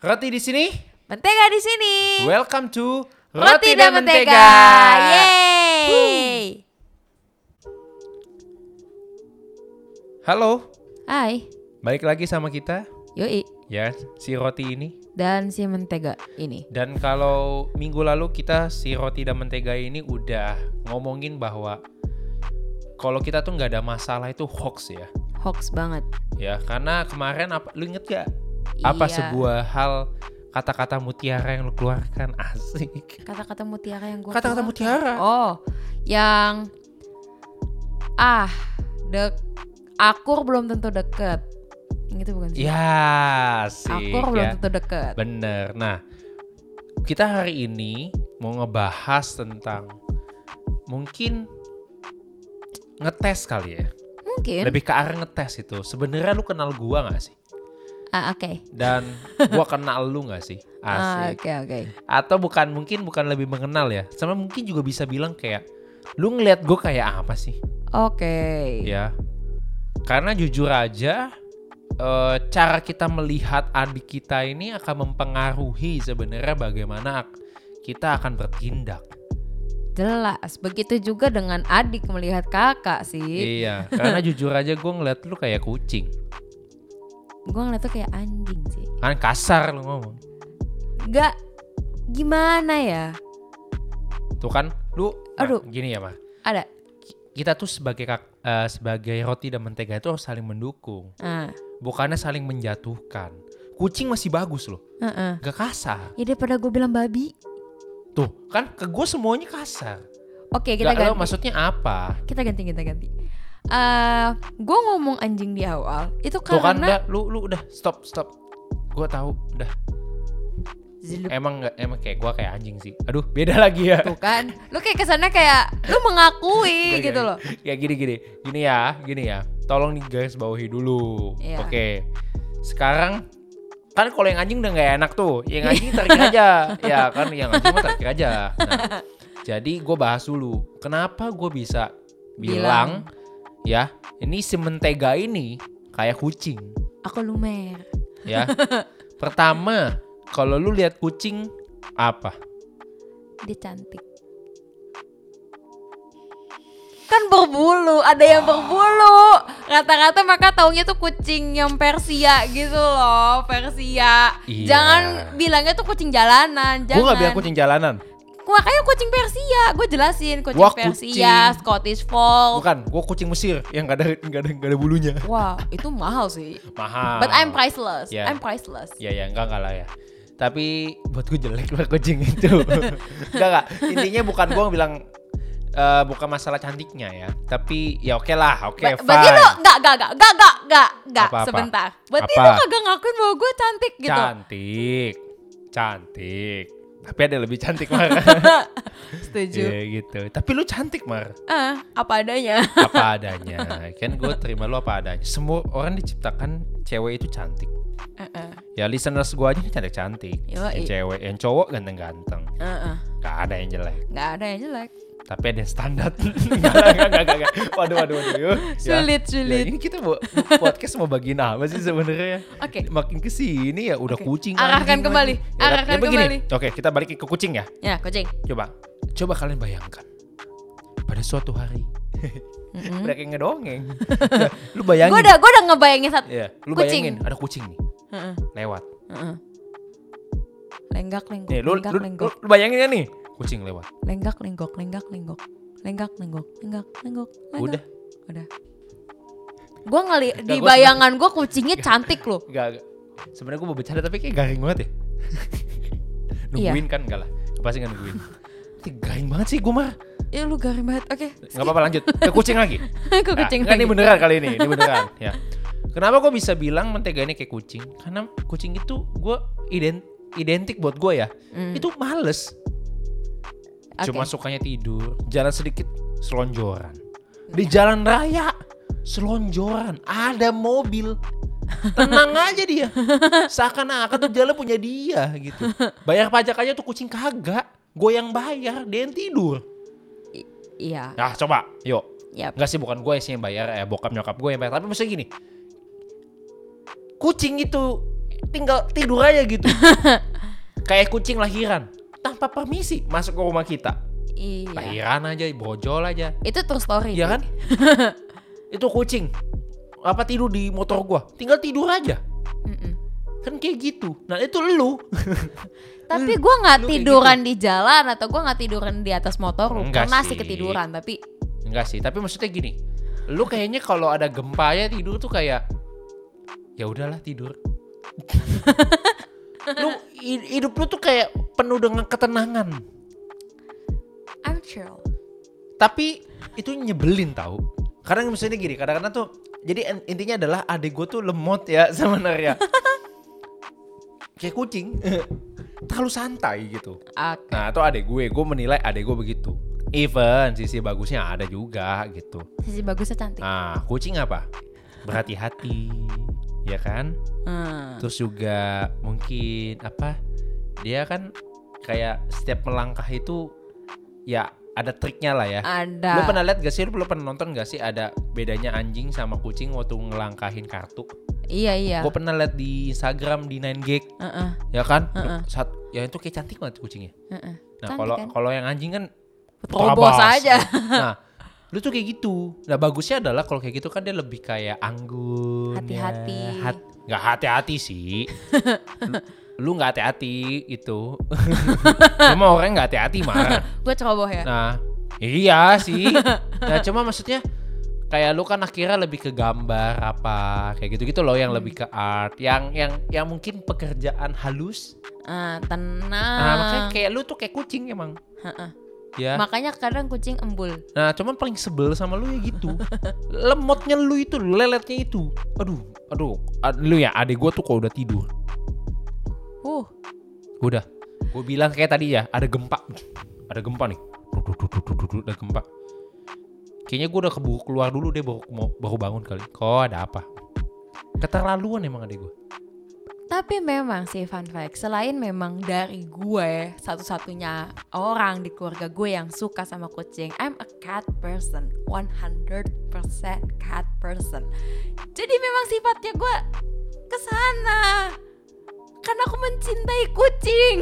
Roti di sini. Mentega di sini. Welcome to Roti dan mentega. Yeay. Halo, Hai. balik lagi sama kita Yoi. ya si roti ini. Dan si mentega ini. Dan kalau minggu lalu kita si roti dan mentega ini udah ngomongin bahwa kalau kita tuh nggak ada masalah itu hoax ya. Hoax banget. Ya, karena kemarin apa lu inget gak apa Iya. sebuah hal kata-kata mutiara yang lu keluarkan asik. Kata-kata mutiara yang gue Kata-kata mutiara. Oh, yang ah, dek akur belum tentu deket. Yang itu bukan sih? Ya, sih. akur belum ya. tentu deket. Bener. Nah, kita hari ini mau ngebahas tentang mungkin ngetes kali ya. Mungkin. Lebih ke arah ngetes itu. Sebenarnya lu kenal gua gak sih? Ah, oke. Dan gua kenal lu gak sih? Ah, Asik. Oke, oke. Atau bukan mungkin bukan lebih mengenal ya. Sama mungkin juga bisa bilang kayak lu ngelihat gue kayak apa sih? Oke. Ya. Karena jujur aja eh, cara kita melihat adik kita ini akan mempengaruhi sebenarnya bagaimana kita akan bertindak. Jelas. Begitu juga dengan adik melihat kakak sih. Iya, karena jujur aja gue ngeliat lu kayak kucing. Gue ngeliat tuh kayak anjing sih. Kan kasar lu ngomong. Gak gimana ya? Tuh kan lu nah, Aduh. gini ya, mah. Ada. Kita tuh sebagai kak- eh, sebagai roti dan mentega itu harus saling mendukung, Ah, bukannya saling menjatuhkan. Kucing masih bagus loh, heeh. gak kasar. Ya daripada gue bilang babi. Tuh, kan ke gue semuanya kasar. Oke, kita Gak, lo ganti. maksudnya apa? Kita ganti, kita ganti. Eh, gue ngomong anjing di awal itu Tuh kan karena udah, lu lu udah stop stop. Gue tahu udah. Zlup. Emang nggak emang kayak gue kayak anjing sih. Aduh beda lagi ya. tuh kan, lu kayak kesannya kayak lu mengakui Gak, gitu loh. Ya gini gini, gini ya, gini ya. Tolong nih guys bawahi dulu. Iya. Oke. Sekarang kan kalau yang anjing udah nggak enak tuh. Yang anjing tarik aja. ya kan yang anjing mah tarik aja. Nah, jadi gue bahas dulu. Kenapa gue bisa bilang, ya ini si mentega ini kayak kucing. Aku lumer. Ya. Pertama, kalau lu lihat kucing apa? Dia cantik. Kan berbulu, ada yang berbulu. Rata-rata maka taunya tuh kucing yang Persia gitu loh, Persia. Iya. Jangan bilangnya tuh kucing jalanan, Gue jangan. nggak bilang kucing jalanan. Makanya kucing Persia, gue jelasin kucing Wah, Persia, kucing. Scottish Fold. Bukan, gue kucing Mesir yang gak ada nggak ada nggak ada bulunya. Wah, itu mahal sih. Mahal. But I'm priceless. Yeah. I'm priceless. Ya ya enggak enggak lah ya. Tapi buat gue jelek lah kucing itu. enggak enggak. Intinya bukan gue bilang eh, bukan masalah cantiknya ya. Tapi ya oke lah, oke Ba- fine. berarti enggak enggak enggak enggak enggak enggak enggak Apa-apa? sebentar. Berarti Apa? lu kagak ngakuin bahwa gue cantik gitu. Cantik. Cantik. Tapi ada lebih cantik Mar. Setuju. Iya gitu. Tapi lu cantik Mar. Ah, apa adanya. Apa adanya. kan gue terima lu apa adanya. Semua orang diciptakan cewek itu cantik. Heeh. Ya listeners gue aja cantik-cantik. Yang cewek, yang cowok ganteng-ganteng. Heeh. Gak ada yang jelek. Enggak ada yang jelek. Tapi ada standar. Enggak, enggak, enggak. Waduh, waduh, waduh. Ya. Sulit, Ya, sulit. ini kita mau podcast mau bagiin apa sih sebenarnya? Oke. Makin ke sini ya udah Oke. kucing. Arahkan anjing kembali, lagi. Ya, arahkan ya begini. kembali. Oke, kita balik ke kucing ya. Ya, kucing. Coba. Coba kalian bayangkan. Pada suatu hari. Mm-mm. Udah kayak ngedongeng. Ya, lu bayangin. Gue udah gue udah ngebayangin satu. Iya, lu Kucing. bayangin ada kucing nih Heeh. lewat. Heeh. Lenggak lenggok. Nih, lu, lenggak lu, lu, lenggok. lu bayangin ya nih, kucing lewat. Lenggak lenggok, lenggak lenggok. Lenggak lenggok, lenggak lenggok. lenggak. Udah. Udah. Gue ngeli di gua bayangan gue kucingnya cantik loh. Enggak, enggak. Sebenarnya gue mau bercanda tapi kayak garing banget ya. Iya. nungguin kan enggak lah. Pasti nggak nungguin. Garing banget sih gue mah. Ya lu garing banget. Oke. Nggak apa-apa lanjut. Ke kucing lagi. Ke Nah, kucing nggak, lagi. ini beneran kali ini. Ini beneran. ya. Kenapa gue bisa bilang mentega ini kayak kucing? Karena kucing itu gue ident identik buat gue ya. Hmm, Itu males. Oke. Cuma sukanya tidur. Jalan sedikit selonjoran. Di jalan raya selonjoran. Ada mobil. Tenang aja dia. Seakan-akan tuh jalan punya dia gitu. Bayar pajak aja tuh kucing kagak. Gue yang bayar, dia yang tidur. Iya. Nah coba, yuk. Yap. Enggak sih bukan gue sih yang bayar, eh bokap nyokap gue yang bayar. Tapi maksudnya gini, kucing itu tinggal tidur aja gitu. Kayak kucing lahiran tanpa permisi masuk ke rumah kita. Iya. Lahiran aja, brojol aja. Itu true story. Iya kan? itu kucing apa tidur di motor gua tinggal tidur aja Mm-mm. kan kayak gitu nah itu lu Tapi gua nggak lu tiduran di jalan atau gua nggak tiduran di atas motor. Enggak Pernah sih ketiduran, tapi enggak sih tapi maksudnya gini lu kayaknya kalau ada gempa ya tidur tuh kayak ya udahlah tidur lu hidup lu tuh kayak penuh dengan ketenangan. I'm chill. tapi itu nyebelin tau. Kadang misalnya gini kadang-kadang tuh jadi in- intinya adalah adik gue tuh lemot ya sebenarnya. Kayak kucing. Terlalu santai gitu. Oke. nah itu adik gue gue menilai adik gue begitu. Even sisi bagusnya ada juga gitu. Sisi bagusnya cantik. nah kucing apa? Berhati-hati ya kan Hmm. terus juga mungkin apa dia kan kayak setiap melangkah itu ya ada triknya lah ya Ada. Lu pernah lihat gak sih? Lu pernah nonton gak sih ada bedanya anjing sama kucing waktu ngelangkahin kartu? Iya iya. Gue pernah lihat di Instagram di 9gag, Heeh, ya kan? Heeh. Saat, ya itu kayak cantik banget kucingnya. heeh. Nah Cantik kalau kan? kalau yang anjing kan Terobos aja. Nah, lu tuh kayak gitu. Nah bagusnya adalah kalau kayak gitu kan dia lebih kayak anggun. Hati-hati. Ya. Hat, nggak hati-hati sih. lu, nggak hati-hati gitu. Cuma orang nggak hati-hati mah. Gue ceroboh ya. Nah, iya sih. Nah, cuma maksudnya kayak lu kan akhirnya lebih ke gambar apa kayak gitu-gitu loh yang lebih ke art, yang yang yang mungkin pekerjaan halus. Ah, tenang. Nah, makanya kayak lu tuh kayak kucing emang. Heeh. Ya. Makanya kadang kucing embul. Nah, cuman paling sebel sama lu ya gitu. Lemotnya lu itu, leletnya itu. Aduh, aduh. Ad- Lu ya, adek gua tuh kalau udah tidur. Uh, Udah. Gue bilang kayak tadi ya, ada gempa. Ada gempa nih. Ada gempa. Kayaknya gue udah keburu keluar dulu deh baru, mau, baru bangun kali. Kok ada apa? Keterlaluan emang adek gue. Tapi memang sih fun fact, selain memang dari gue satu-satunya orang di keluarga gue yang suka sama kucing, I'm a cat person, 100% cat person. Jadi memang sifatnya gue ke sana, karena aku mencintai kucing.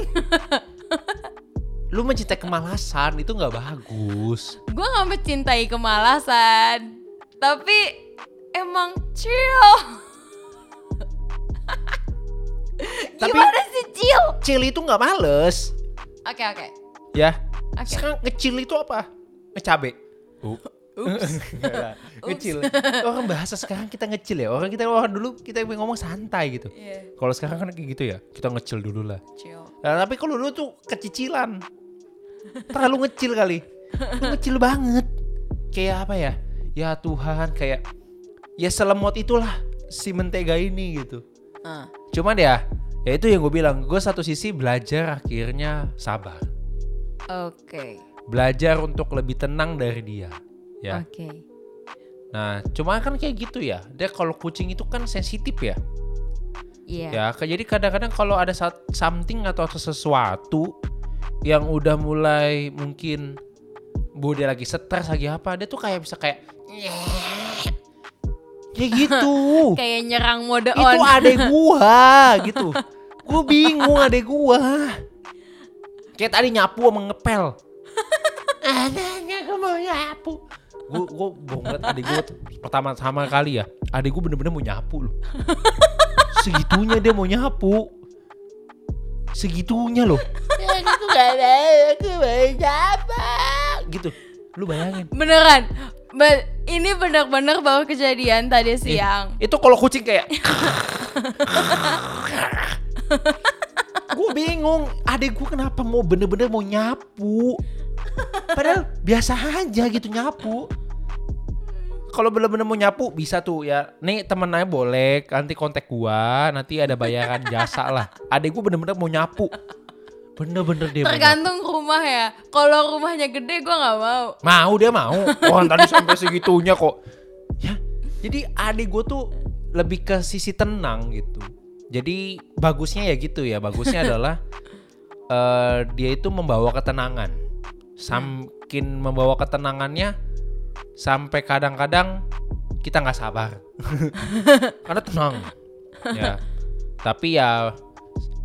Lu mencintai kemalasan itu nggak bagus. gue gak mencintai kemalasan, tapi emang chill. Tapi- Gimana sih chill? Chill itu nggak males. Oke oke. Ya. Oke. Sekarang ngecil itu apa? Ngecabe. ngecil. Orang bahasa sekarang kita ngecil ya. Orang kita orang dulu kita ngomong santai gitu. Iya, Kalau sekarang kan kayak gitu ya. Kita ngecil dulu lah. chill. Nah, tapi kalau dulu tuh kecicilan. Terlalu ngecil kali. Lu ngecil banget. Kayak apa ya? Ya Tuhan kayak ya selemot itulah si mentega ini gitu. Ah. Cuman ya, ya itu yang gue bilang. Gue satu sisi belajar akhirnya sabar. Oke. Belajar untuk lebih tenang dari dia. Ya. Oke. Nah, cuma kan kayak gitu ya. Dia kalau kucing itu kan sensitif ya. Iya. Ya, ke- jadi kadang-kadang kalau ada something atau sesuatu yang udah mulai mungkin bu dia lagi stres lagi apa, dia tuh kayak bisa kayak kayak gitu. Kayak nyerang mode itu on. adek gua gitu. Gua bingung adek gua. Kayak tadi nyapu sama ngepel. Anaknya gua mau nyapu. Gua gua bohong banget adek gua pertama sama kali ya. Adek gua bener-bener mau nyapu loh. Segitunya dia mau nyapu. Segitunya loh. Ya aku gak ada, aku mau nyapu. Gitu. Lu bayangin. Beneran. Be- ini bener-bener baru kejadian tadi siang. Itu kalau kucing kayak gue bingung adek gue kenapa mau bener-bener mau nyapu padahal biasa aja gitu nyapu kalau bener-bener mau nyapu bisa tuh ya nih temennya boleh nanti kontak gua nanti ada bayaran jasa lah adek gue bener-bener mau nyapu bener-bener dia mau. Tergantung rumah ya. Kalau rumahnya gede gue nggak mau. Mau dia mau. Oh tadi sampai segitunya kok. Ya, jadi adik gue tuh lebih ke sisi tenang gitu. Jadi bagusnya ya gitu ya. Bagusnya adalah eh dia itu membawa ketenangan. Samkin membawa ketenangannya sampai kadang-kadang kita nggak sabar. Karena tenang. Ya. Tapi ya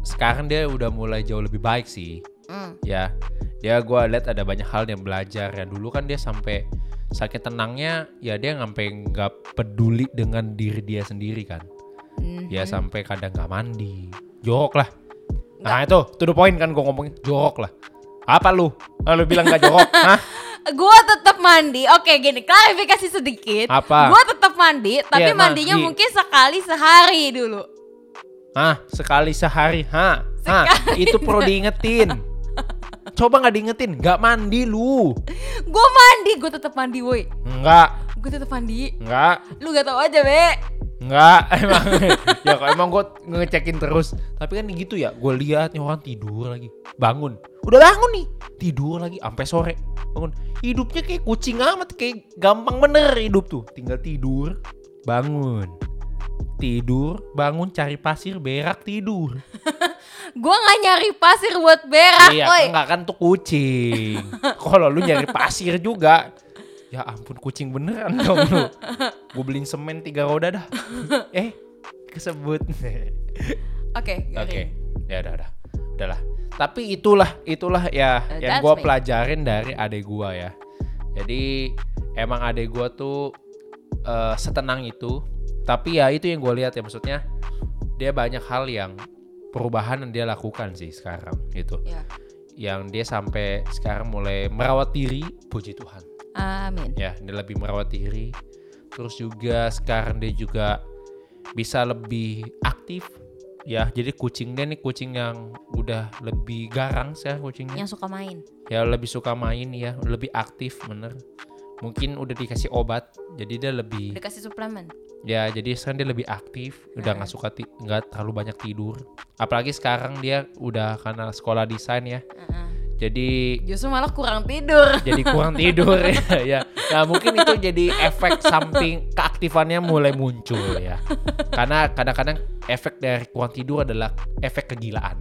sekarang dia udah mulai jauh lebih baik sih. Hmm. Ya, dia gua lihat ada banyak hal yang belajar ya. Dulu kan dia sampai sakit tenangnya ya dia sampai nggak peduli dengan diri dia sendiri kan. Mhm. Dia sampai kadang nggak mandi, jorok lah. Nah itu, to the point kan gue ngomongin jorok lah. Apa lu? Ah, lu bilang gak jorok? Hah? Gua tetap mandi. Oke, gini, klarifikasi sedikit. Apa? Gua tetap mandi, tapi Iya, mandinya mandi. mungkin sekali sehari dulu. Hah? Sekali sehari? Hah? Hah? Itu perlu diingetin. Coba nggak diingetin, nggak mandi lu. Gua mandi, gua tetap mandi, woi. Enggak, Gua tetap mandi. enggak, Lu gak tahu aja, Be. enggak. Emang ya kok emang gue ngecekin terus. Tapi kan gitu ya, gue lihat nih orang tidur lagi, bangun. Udah bangun nih, tidur lagi sampai sore. Bangun. Hidupnya kayak kucing amat, kayak gampang bener hidup tuh. Tinggal tidur, bangun. Tidur, bangun cari pasir, berak, tidur. Gua nggak nyari pasir buat berak, iya, enggak kan tuh kucing. Kalau lu nyari pasir juga. Ya ampun kucing beneran dong lu. Gue beliin semen tiga roda dah. eh, kesebut. Oke, Oke, ya udah udah. Udahlah. Tapi itulah itulah ya Uh, yang me. pelajarin dari adek gua ya. Jadi emang adek gua tuh eh, setenang itu. Tapi ya itu yang gue lihat ya maksudnya dia banyak hal yang perubahan yang dia lakukan sih sekarang gitu. Ya. Yang dia sampai sekarang mulai merawat diri, puji Tuhan. Amin. Ya, dia lebih merawat diri. Terus juga sekarang dia juga bisa lebih aktif. Ya, jadi kucingnya nih kucing yang udah lebih garang sih kucingnya. Yang suka main. Ya lebih suka main ya, lebih aktif bener. Mungkin udah dikasih obat, jadi dia lebih Dikasih suplemen. ya jadi sekarang dia lebih aktif, udah nggak suka nggak terlalu banyak tidur. Apalagi sekarang dia udah karena sekolah desain ya, Heeh. Jadi Justru malah kurang tidur. jadi kurang tidur ya, ya. Nah mungkin itu jadi efek samping keaktifannya mulai muncul ya. Karena kadang-kadang efek dari kurang tidur adalah efek kegilaan,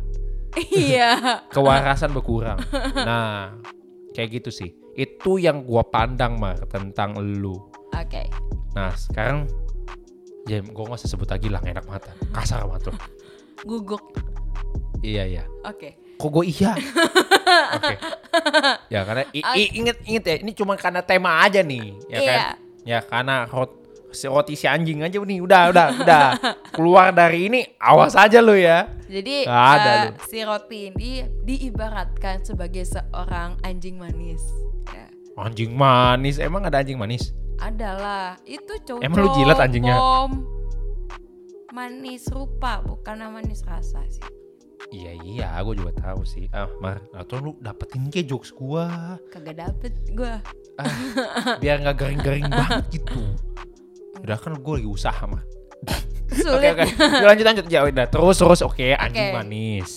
Iya. kewarasan berkurang. Nah kayak gitu sih. Itu yang gua pandang mar tentang lu. Oke. Nah sekarang ya gua nggak usah sebut lagi lah enak mata, kasar banget tuh. Guguk. Iya iya. Oke. Kok gue iya? Oke. Ya karena i- i- inget inget ya ini cuma karena tema aja nih, ya kan? Iya. Ya karena rot, si roti si anjing aja nih, udah udah udah keluar dari ini, awas aja lu ya. Jadi ada lu. si roti ini diibaratkan sebagai seorang anjing manis. Ya. Anjing manis, emang ada anjing manis? Adalah itu cocok. Emang lu jilat anjingnya? Bom. Manis rupa bukan manis rasa sih. Iya iya, gue juga tahu sih. Ah, Mar, atau lu dapetin ke jokes gua, Kagak dapet gua. ah, biar nggak garing-garing banget gitu. Udah kan gue lagi usaha mah. Oke Sulit. oke, Ya, lanjut lanjut ya udah terus terus oke anjing Oke. manis.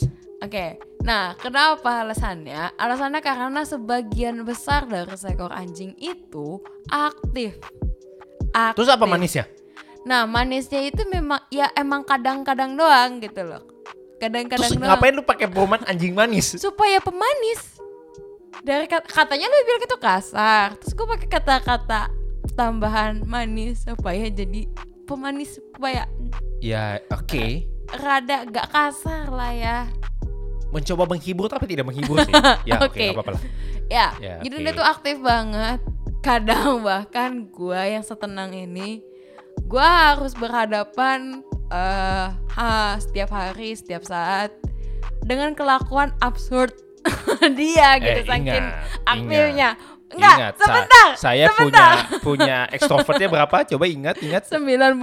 Oke, nah kenapa alasannya? Alasannya karena sebagian besar dari seekor anjing itu aktif. aktif. Terus apa manisnya? Nah manisnya itu memang ya emang kadang-kadang doang gitu loh. Kadang-kadang Terus ngapain lu pakai perumahan anjing manis? Supaya pemanis. Dari kat- katanya lu bilang itu kasar. Terus gue pakai kata-kata tambahan manis supaya jadi pemanis supaya Ya oke. rada gak kasar lah ya. Mencoba menghibur tapi tidak menghibur sih. Ya oke Oke. nggak apa-apa lah. Ya, Ya, jadi dia tuh aktif banget. Kadang bahkan gua yang setenang ini, gua harus berhadapan eh ha, setiap hari, setiap saat dengan kelakuan absurd dia gitu Eh, saking ingat, aktifnya. Enggak, Ingat, sa- sebentar. saya sebentar. punya punya ekstrovertnya berapa? Coba ingat ingat. 99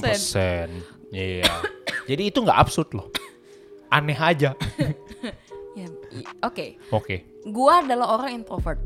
persen. Iya. Jadi itu nggak absurd loh. Aneh aja. Ya, i- Oke, Oke. gua adalah orang introvert.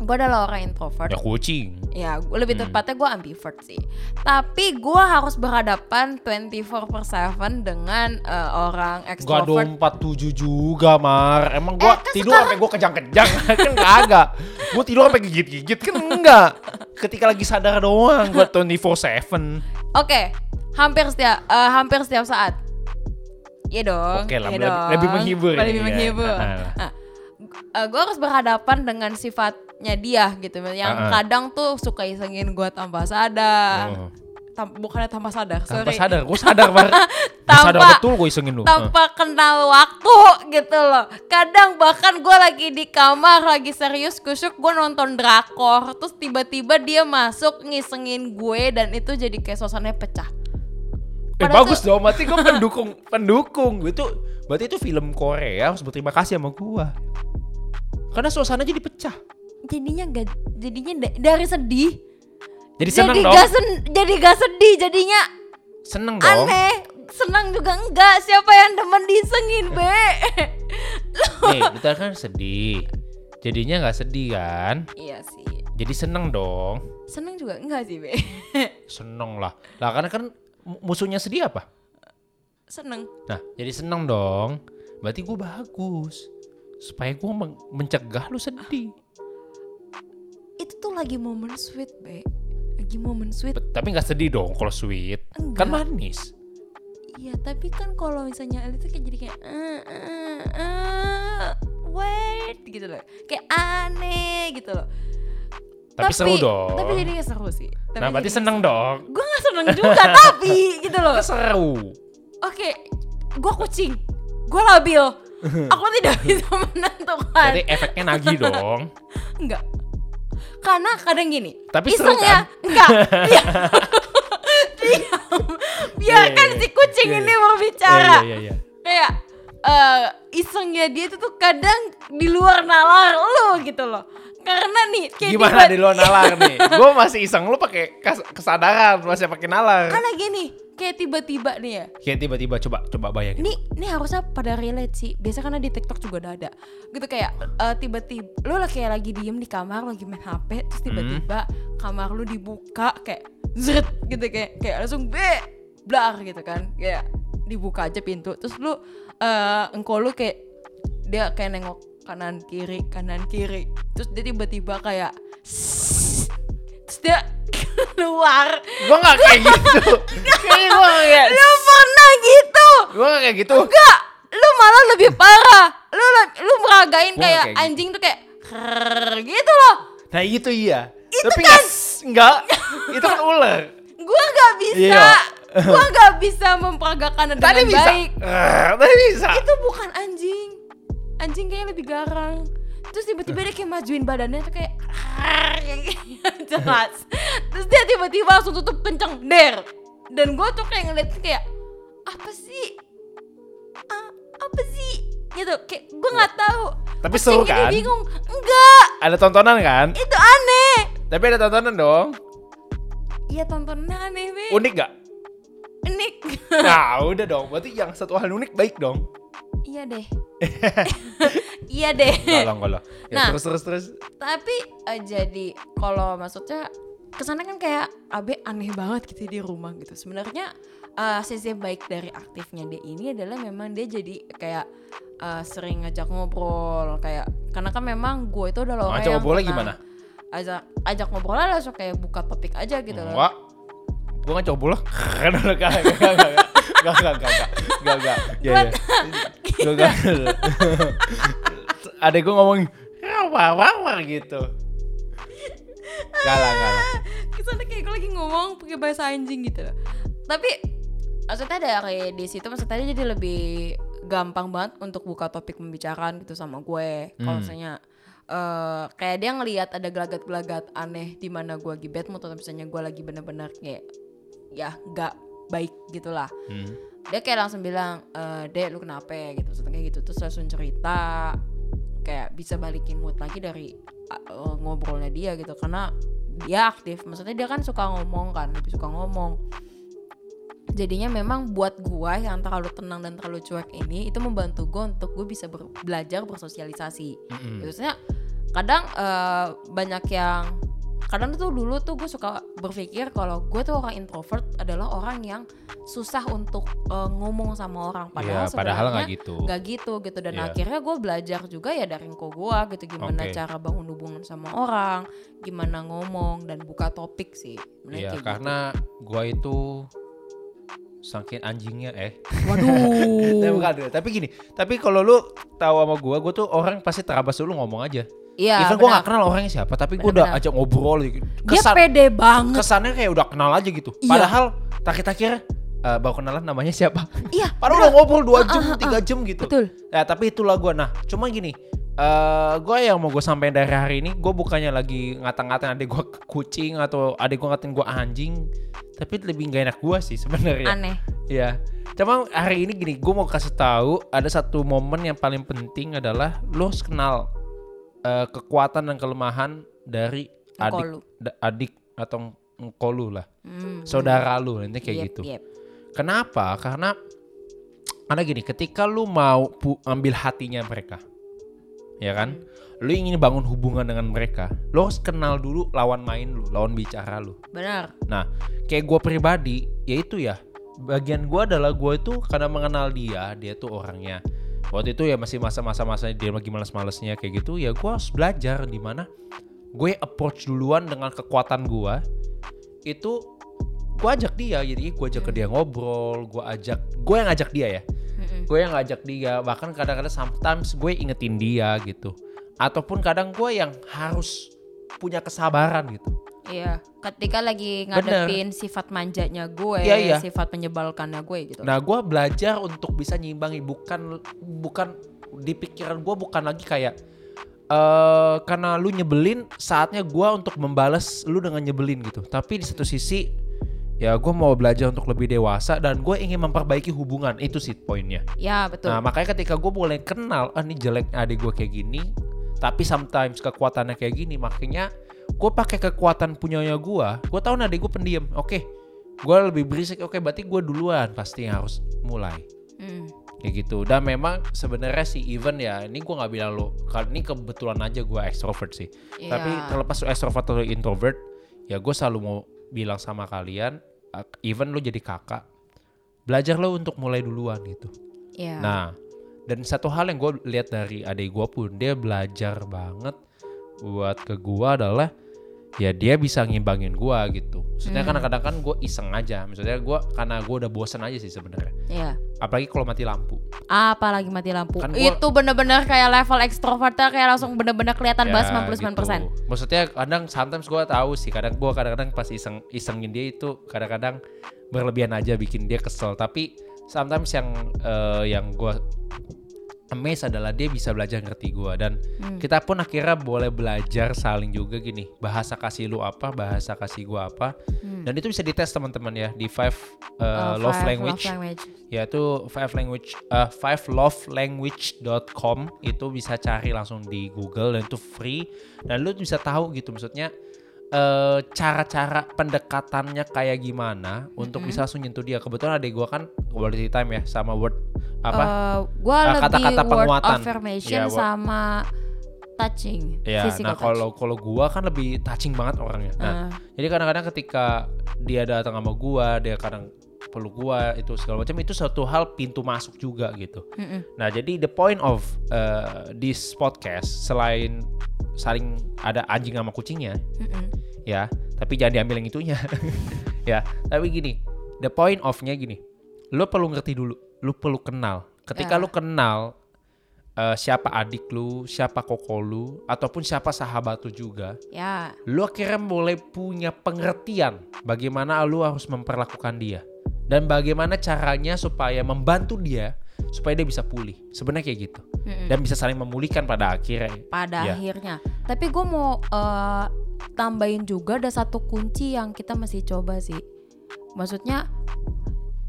Gua adalah orang introvert. Ya kucing. Ya, lebih Hmm. tepatnya gue ambivert sih. Tapi gue harus berhadapan 24 per 7 dengan eh, orang Gak extrovert. dong 47 juga Mar Emang gua Eh, kan tidur sampai gua kejang-kejang Kan kagak Gua tidur sampai gigit-gigit Kan enggak Ketika lagi sadar doang Gua 24-7 Oke, hampir setiap eh, hampir setiap saat. Iya dong. Oke lah, iya lebih- dong. lebih menghibur ya, Lebih iya. menghibur. Ah. Nah, gue harus berhadapan dengan sifatnya dia gitu. Yang Ah, ah. kadang tuh suka isengin gue tanpa sadar. Oh. tam- bukannya tanpa sadar Tanpa sorry sadar, gue sadar banget. Gue sadar betul gue isengin lu. tanpa kenal waktu gitu loh kadang bahkan gue lagi di kamar lagi serius kusyuk gue nonton drakor terus tiba-tiba dia masuk ngisengin gue dan itu jadi kayak suasananya pecah Eh Padahal bagus dong, berarti gue pendukung pendukung. Itu berarti itu film Korea harus berterima kasih sama gua. Karena suasana jadi pecah. Jadinya gak jadinya da- dari sedih Jadi seneng jadi dong. gak sen- jadi gak sedih jadinya Seneng dong. aneh senang juga enggak siapa yang demen disengin be Nih, kita kan sedih. Jadinya nggak sedih kan? iya sih Jadi seneng dong. seneng juga enggak sih be Seneng lah. Lah karena kan mu- musuhnya sedih apa? seneng Nah, jadi seneng dong. Berarti gue bagus. Supaya gue men- mencegah lu sedih. Itu tuh lagi momen sweet be lagi momen sweet Tapi nggak sedih dong kalau sweet. Enggak. Kan manis. Iya tapi kan kalau misalnya itu kayak jadi kayak eh, eh, eh, wait gitu loh kayak aneh gitu loh Tapi, seru dong. tapi jadinya seru sih tapi nah, berarti seneng dong. seru. gue gak seneng juga tapi gitu loh Kan seru. oke gue kucing gue labil aku tidak bisa menentukan Jadi efeknya nagih dong. enggak karena kadang gini Tapi seru isengnya kan? enggak diam diam biarkan Iya, iya, si kucing iya, ini iya. berbicara Iya, iya, iya. kayak eh isengnya dia itu tuh kadang di luar nalar lu gitu loh karena nih kayak Gimana di luar nalar nih? Gue masih iseng lu pakai kesadaran masih pakai nalar. karena gini kayak tiba-tiba nih ya? Kayak tiba-tiba coba coba bayangin. ini ini harusnya pada relate sih. Biasa karena di TikTok juga udah ada. Gitu kayak eh, tiba-tiba lu lah kayak lagi diem di kamar lagi main HP terus tiba-tiba kamar lu dibuka kayak zret gitu kayak kayak langsung be blar gitu kan. Kayak dibuka aja pintu terus lu eh engkau lu kayak dia kayak nengok kanan kiri kanan kiri. Terus dia tiba-tiba kayak terus dia keluar Gue gak kayak gitu. Kayaknya gue gak kayak lu pernah gitu Gue gak kayak gitu. Enggak, lu malah lebih parah. Lu lu meragain Gua kayak kayak gitu. anjing tuh kayak "Krrrr" gitu loh. Nah itu iya. Itu Tapi kan- nggak s- nggak. itu kan ular. Gua nggak bisa. Iya. Gua nggak bisa memperagakan dengan Tadi bisa. baik. Tadi bisa. Itu bukan anjing. Anjing kayaknya lebih garang. Terus tiba-tiba dia kayak majuin badannya tuh kayak gitu. jelas. Terus dia tiba-tiba langsung tutup kenceng, der. Dan gua tuh kayak ngeliat kayak apa sih? Ah, apa sih? Gitu, kayak gua nggak tahu. Tapi Kucing seru kan? bingung. Enggak, Ada tontonan kan? itu aneh. Tapi ada tontonan dong. Iya tontonnya aneh, Be. Unik gak? Unik. Nah udah dong. Berarti yang satu hal unik baik dong. iya deh. iya deh. Kalau kalau. Ya, Nah. terus terus terus. Tapi eh, jadi kalau maksudnya ke sana kan kayak Abe aneh banget gitu di rumah gitu. Sebenarnya eh, sisi baik dari aktifnya dia ini adalah memang dia jadi kayak eh, sering ngajak ngobrol kayak karena kan memang gue itu adalah orang Ngajak ngobrolnya gimana? ajak ajak ngobrol lah langsung kayak buka topik aja gitu loh. Enggak gue kan cowok loh kan udah gak gak gak gak gak gak gak ya ya gak gak ada gue ngomong wah wah wah gitu. Gak lah gak lah. Kesannya kayak gue lagi ngomong pakai bahasa anjing gitu. Loh tapi maksudnya dari di situ maksudnya jadi lebih gampang banget untuk buka topik pembicaraan gitu sama gue. Kalau hmm. misalnya Uh, kayak dia ngelihat ada gelagat-gelagat aneh di mana gue gibet atau misalnya gue lagi bener-bener kayak ya nggak baik gitulah. Hmm. Dia kayak langsung bilang, eh Dek lu kenapa ya?" gitu, kayak gitu terus langsung cerita kayak bisa balikin mood lagi dari uh, ngobrolnya dia gitu karena dia aktif maksudnya dia kan suka ngomong kan lebih suka ngomong jadinya memang buat gua yang terlalu tenang dan terlalu cuek ini itu membantu gua untuk gue bisa ber- belajar bersosialisasi Mm-mm. Maksudnya kadang eh, banyak yang kadang tuh dulu tuh gue suka berpikir kalau gue tuh orang introvert adalah orang yang susah untuk eh, ngomong sama orang padahal Iya, padahal nggak gitu. nggak gitu gitu dan Iya. akhirnya gue belajar juga ya dari kok gue gitu gimana Oke. cara bangun hubungan sama orang gimana ngomong dan buka topik sih Iya, kayak gitu. karena gua itu saking anjingnya eh. waduh Tapi bukan, tapi gini, tapi kalau lu tahu sama gua, gua tuh orang pasti terabas dulu ngomong aja. Iya, Even gue gak kenal orangnya siapa, tapi gue udah ajak ngobrol gitu. Dia Kesan, pede banget. kesannya kayak udah kenal aja gitu. Iya. Padahal takir-takir eh, baru kenalan namanya siapa. Iya. Padahal udah ngobrol 2 Ah, jam, ah, ah, 3 jam gitu. Betul. Ya tapi itulah gue. Nah cuma gini, eh gue yang mau gue sampaikan dari hari ini, gue bukannya lagi ngata-ngatain adik gue kucing atau adik gue ngatain gue anjing, tapi lebih gak enak gue sih sebenarnya. Aneh. Iya. Cuma hari ini gini, gue mau kasih tahu ada satu momen yang paling penting adalah lo harus kenal eh, kekuatan dan kelemahan dari adik, da- adik atau engkau lu lah, Hmm. saudara lu nanti kayak Yep, gitu. yep. Kenapa? Karena karena gini, ketika lu mau pu- ambil hatinya mereka, ya kan? Lu ingin bangun hubungan dengan mereka, lu harus kenal dulu lawan main lu, lawan bicara lu. Benar. Nah, kayak gue pribadi, yaitu ya bagian gue adalah gue itu karena mengenal dia, dia tuh orangnya. Waktu itu ya masih masa-masa masa dia lagi males-malesnya kayak gitu, ya gue harus belajar di mana gue approach duluan dengan kekuatan gue. Itu gue ajak dia, jadi gue ajak ke dia ngobrol, gue ajak, gue yang ajak dia ya, Mm-mm. gue yang ngajak dia. Bahkan kadang-kadang sometimes gue ingetin dia gitu, ataupun kadang gue yang harus punya kesabaran gitu. Iya. Ketika lagi Bener. ngadepin sifat manjanya gue, Iya, iya. sifat menyebalkannya gue gitu. Nah, gue belajar untuk bisa nyimbangi bukan bukan di pikiran gue bukan lagi kayak eh karena lu nyebelin saatnya gue untuk membalas lu dengan nyebelin gitu. Tapi di satu sisi ya gue mau belajar untuk lebih dewasa dan gue ingin memperbaiki hubungan itu sih poinnya. ya betul. Nah makanya ketika gue mulai kenal ah ini jelek adik gue kayak gini, tapi sometimes kekuatannya kayak gini, makanya gue pakai kekuatan punyanya gue. Gue tahu adik gue pendiam, oke, gue lebih berisik, oke, berarti gue duluan pasti yang harus mulai Mm. kayak gitu. Dan memang sebenarnya sih even ya, ini gue nggak bilang lo, kali ini kebetulan aja gue extrovert sih. Iya. Tapi terlepas lo extrovert atau introvert, ya gue selalu mau bilang sama kalian, even lo jadi kakak, belajar lo untuk mulai duluan gitu. Iya. Nah, dan satu hal yang gue lihat dari adik gue pun dia belajar banget buat ke gue adalah ya dia bisa ngimbangin gue gitu. Maksudnya Hmm. kadang-kadang kan gue iseng aja. Maksudnya gue karena gue udah bosan aja sih sebenarnya. Iya. Apalagi kalau mati lampu. Apalagi mati lampu. Kan gua- Itu bener-bener kayak level ekstrovertnya kayak langsung bener-bener kelihatan Ya, banget 99%. gitu. Maksudnya kadang sometimes gue tahu sih. Kadang gue kadang-kadang pas iseng isengin dia itu kadang-kadang berlebihan aja bikin dia kesel. Tapi sometimes yang eh, yang gue amazed adalah dia bisa belajar ngerti gue dan Hmm. kita pun akhirnya boleh belajar saling juga gini bahasa kasih lu apa bahasa kasih gue apa Hmm. dan itu bisa dites teman-teman ya di five uh, Oh, love five language love language. yaitu five language uh, five lovelanguage.com itu bisa cari langsung di Google dan itu free dan lu bisa tahu gitu maksudnya eh, cara-cara pendekatannya kayak gimana untuk bisa langsung nyentuh dia? Kebetulan adik gua kan quality time ya sama word apa? Eh, gua lebih kata-kata word penguatan. affirmation Ya, word- sama touching, ya nah kalau kalau gua kan lebih touching banget orangnya. Nah Eh, Jadi kadang-kadang ketika dia datang sama gua, dia kadang peluk gua itu segala macam itu satu hal pintu masuk juga gitu. mm-mm. Nah, jadi the point of uh, this podcast selain saling ada anjing sama kucingnya Mm-mm. ya, tapi jangan diambil yang itunya. ya, tapi gini, the point of-nya gini. Lu perlu ngerti dulu, lu perlu kenal. Ketika Ya. lu kenal uh, siapa adik lu, siapa koko lu, ataupun siapa sahabat lu juga, Ya, lu akhirnya mulai punya pengertian bagaimana lu harus memperlakukan dia dan bagaimana caranya supaya membantu dia supaya dia bisa pulih sebenarnya kayak gitu mm-mm. dan bisa saling memulihkan pada akhirnya pada Ya. akhirnya. Tapi gue mau eh, tambahin juga ada satu kunci yang kita mesti coba sih. Maksudnya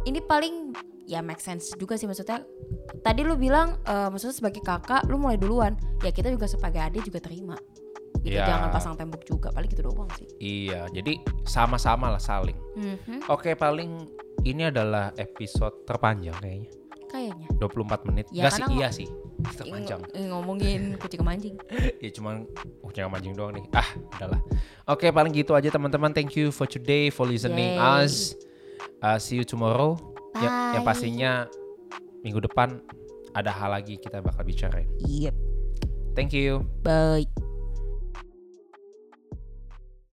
ini paling ya make sense juga sih maksudnya. Tadi lu bilang eh, maksudnya sebagai kakak lu mulai duluan. Ya kita juga sebagai adik juga terima. Gitu Ya. jangan pasang tembok juga. Paling gitu doang sih. iya jadi sama-sama lah saling Mhm, oke paling ini adalah episode terpanjang kayaknya Kayaknya. 24 menit Ya, Enggak sih iya sih terpanjang Ng- ngomongin kucing kemancing. ya cuman uh jangan mancing doang nih ah udahlah oke paling gitu aja teman-teman thank you for today for listening Yay. us Uh, see you tomorrow Ya- yang Bye. pastinya minggu depan ada hal lagi kita bakal bicarain Yep. thank you Bye.